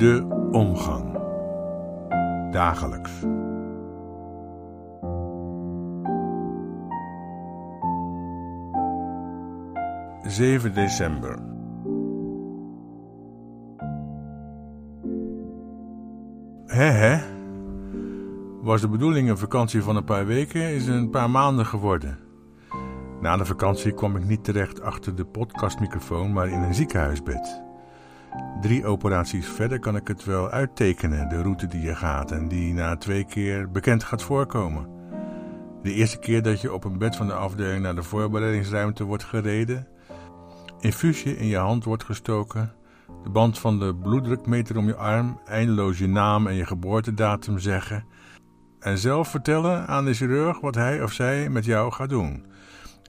De omgang. Dagelijks. Zeven december. Hè hè? Was de bedoeling een vakantie van een paar weken, is een paar maanden geworden. Na de vakantie kwam ik niet terecht achter de podcastmicrofoon, maar in een ziekenhuisbed. Drie operaties verder kan ik het wel uittekenen, de route die je gaat en die na twee keer bekend gaat voorkomen. De eerste keer dat je op een bed van de afdeling naar de voorbereidingsruimte wordt gereden, infuusje in je hand wordt gestoken, de band van de bloeddrukmeter om je arm, eindeloos je naam en je geboortedatum zeggen en zelf vertellen aan de chirurg wat hij of zij met jou gaat doen.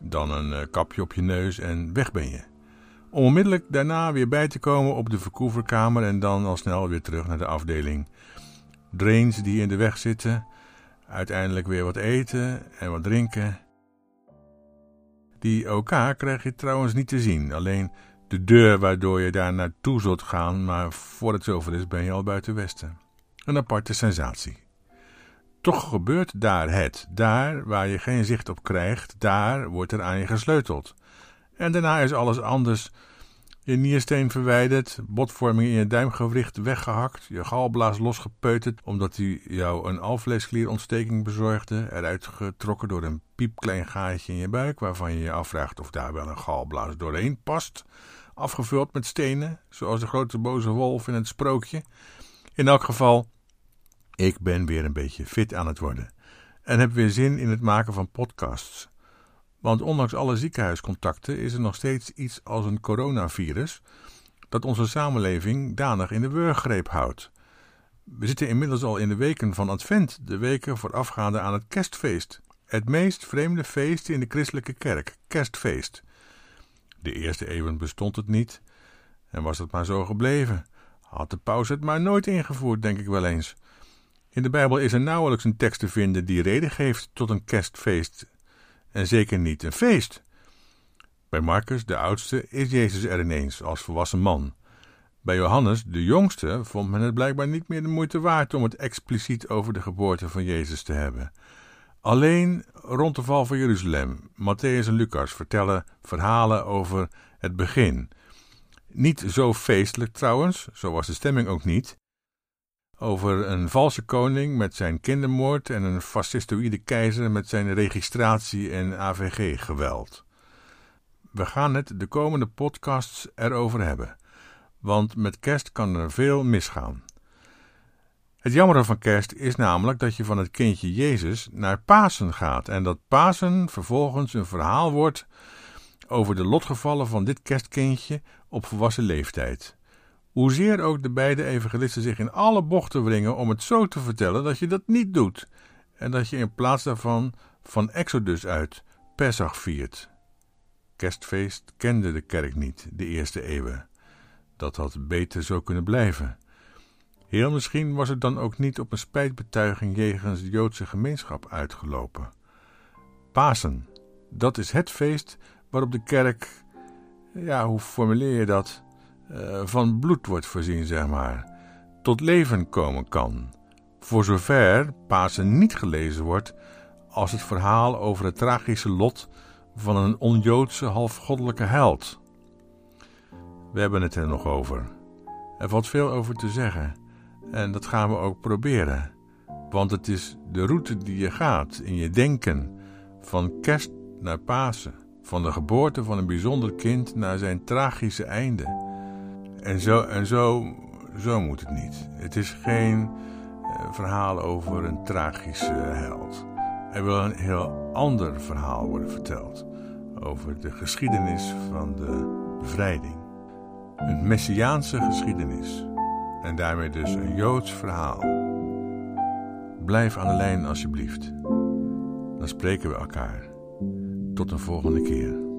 Dan een eh, kapje op je neus en weg ben je. Onmiddellijk daarna weer bij te komen op de verkoeverkamer en dan al snel weer terug naar de afdeling. Drains die in de weg zitten, uiteindelijk weer wat eten en wat drinken. Die OK krijg je trouwens niet te zien, alleen de deur waardoor je daar naartoe zult gaan, maar voor het zover is ben je al buiten Westen. Een aparte sensatie. Toch gebeurt daar het, daar waar je geen zicht op krijgt, daar wordt er aan je gesleuteld. En daarna is alles anders. Je niersteen verwijderd, botvorming in je duimgewricht weggehakt, je galblaas losgepeuterd omdat hij jou een alvleesklierontsteking bezorgde, eruit getrokken door een piepklein gaatje in je buik waarvan je je afvraagt of daar wel een galblaas doorheen past, afgevuld met stenen, zoals de grote boze wolf in het sprookje. In elk geval, ik ben weer een beetje fit aan het worden en heb weer zin in het maken van podcasts. Want ondanks alle ziekenhuiscontacten is er nog steeds iets als een coronavirus dat onze samenleving danig in de wurggreep houdt. We zitten inmiddels al in de weken van Advent, de weken voorafgaande aan het kerstfeest. Het meest vreemde feest in de christelijke kerk, kerstfeest. De eerste eeuwen bestond het niet en was het maar zo gebleven. Had de paus het maar nooit ingevoerd, denk ik wel eens. In de Bijbel is er nauwelijks een tekst te vinden die reden geeft tot een kerstfeest en zeker niet een feest. Bij Marcus, de oudste, is Jezus er ineens als volwassen man. Bij Johannes, de jongste, vond men het blijkbaar niet meer de moeite waard om het expliciet over de geboorte van Jezus te hebben. Alleen rond de val van Jeruzalem, Matthäus en Lucas vertellen verhalen over het begin. Niet zo feestelijk trouwens, zo was de stemming ook niet, over een valse koning met zijn kindermoord en een fascistoïde keizer met zijn registratie- en AVG-geweld. We gaan het de komende podcasts erover hebben, want met kerst kan er veel misgaan. Het jammere van kerst is namelijk dat je van het kindje Jezus naar Pasen gaat en dat Pasen vervolgens een verhaal wordt over de lotgevallen van dit kerstkindje op volwassen leeftijd. Hoezeer ook de beide evangelisten zich in alle bochten wringen om het zo te vertellen dat je dat niet doet en dat je in plaats daarvan van Exodus uit Pesach viert. Kerstfeest kende de kerk niet de eerste eeuwen. Dat had beter zo kunnen blijven. Heel misschien was het dan ook niet op een spijtbetuiging jegens de Joodse gemeenschap uitgelopen. Pasen, dat is het feest waarop de kerk, ja, hoe formuleer je dat? Eh, van bloed wordt voorzien, zeg maar, tot leven komen kan. Voor zover Pasen niet gelezen wordt als het verhaal over het tragische lot van een onjoodse halfgoddelijke held. We hebben het er nog over. Er valt veel over te zeggen en dat gaan we ook proberen. Want het is de route die je gaat in je denken, van kerst naar Pasen, van de geboorte van een bijzonder kind naar zijn tragische einde. En zo, en zo, zo moet het niet. Het is geen uh, verhaal over een tragische held. Er wil een heel ander verhaal worden verteld. Over de geschiedenis van de bevrijding. Een messiaanse geschiedenis. En daarmee dus een Joods verhaal. Blijf aan de lijn alsjeblieft. Dan spreken we elkaar. Tot een volgende keer.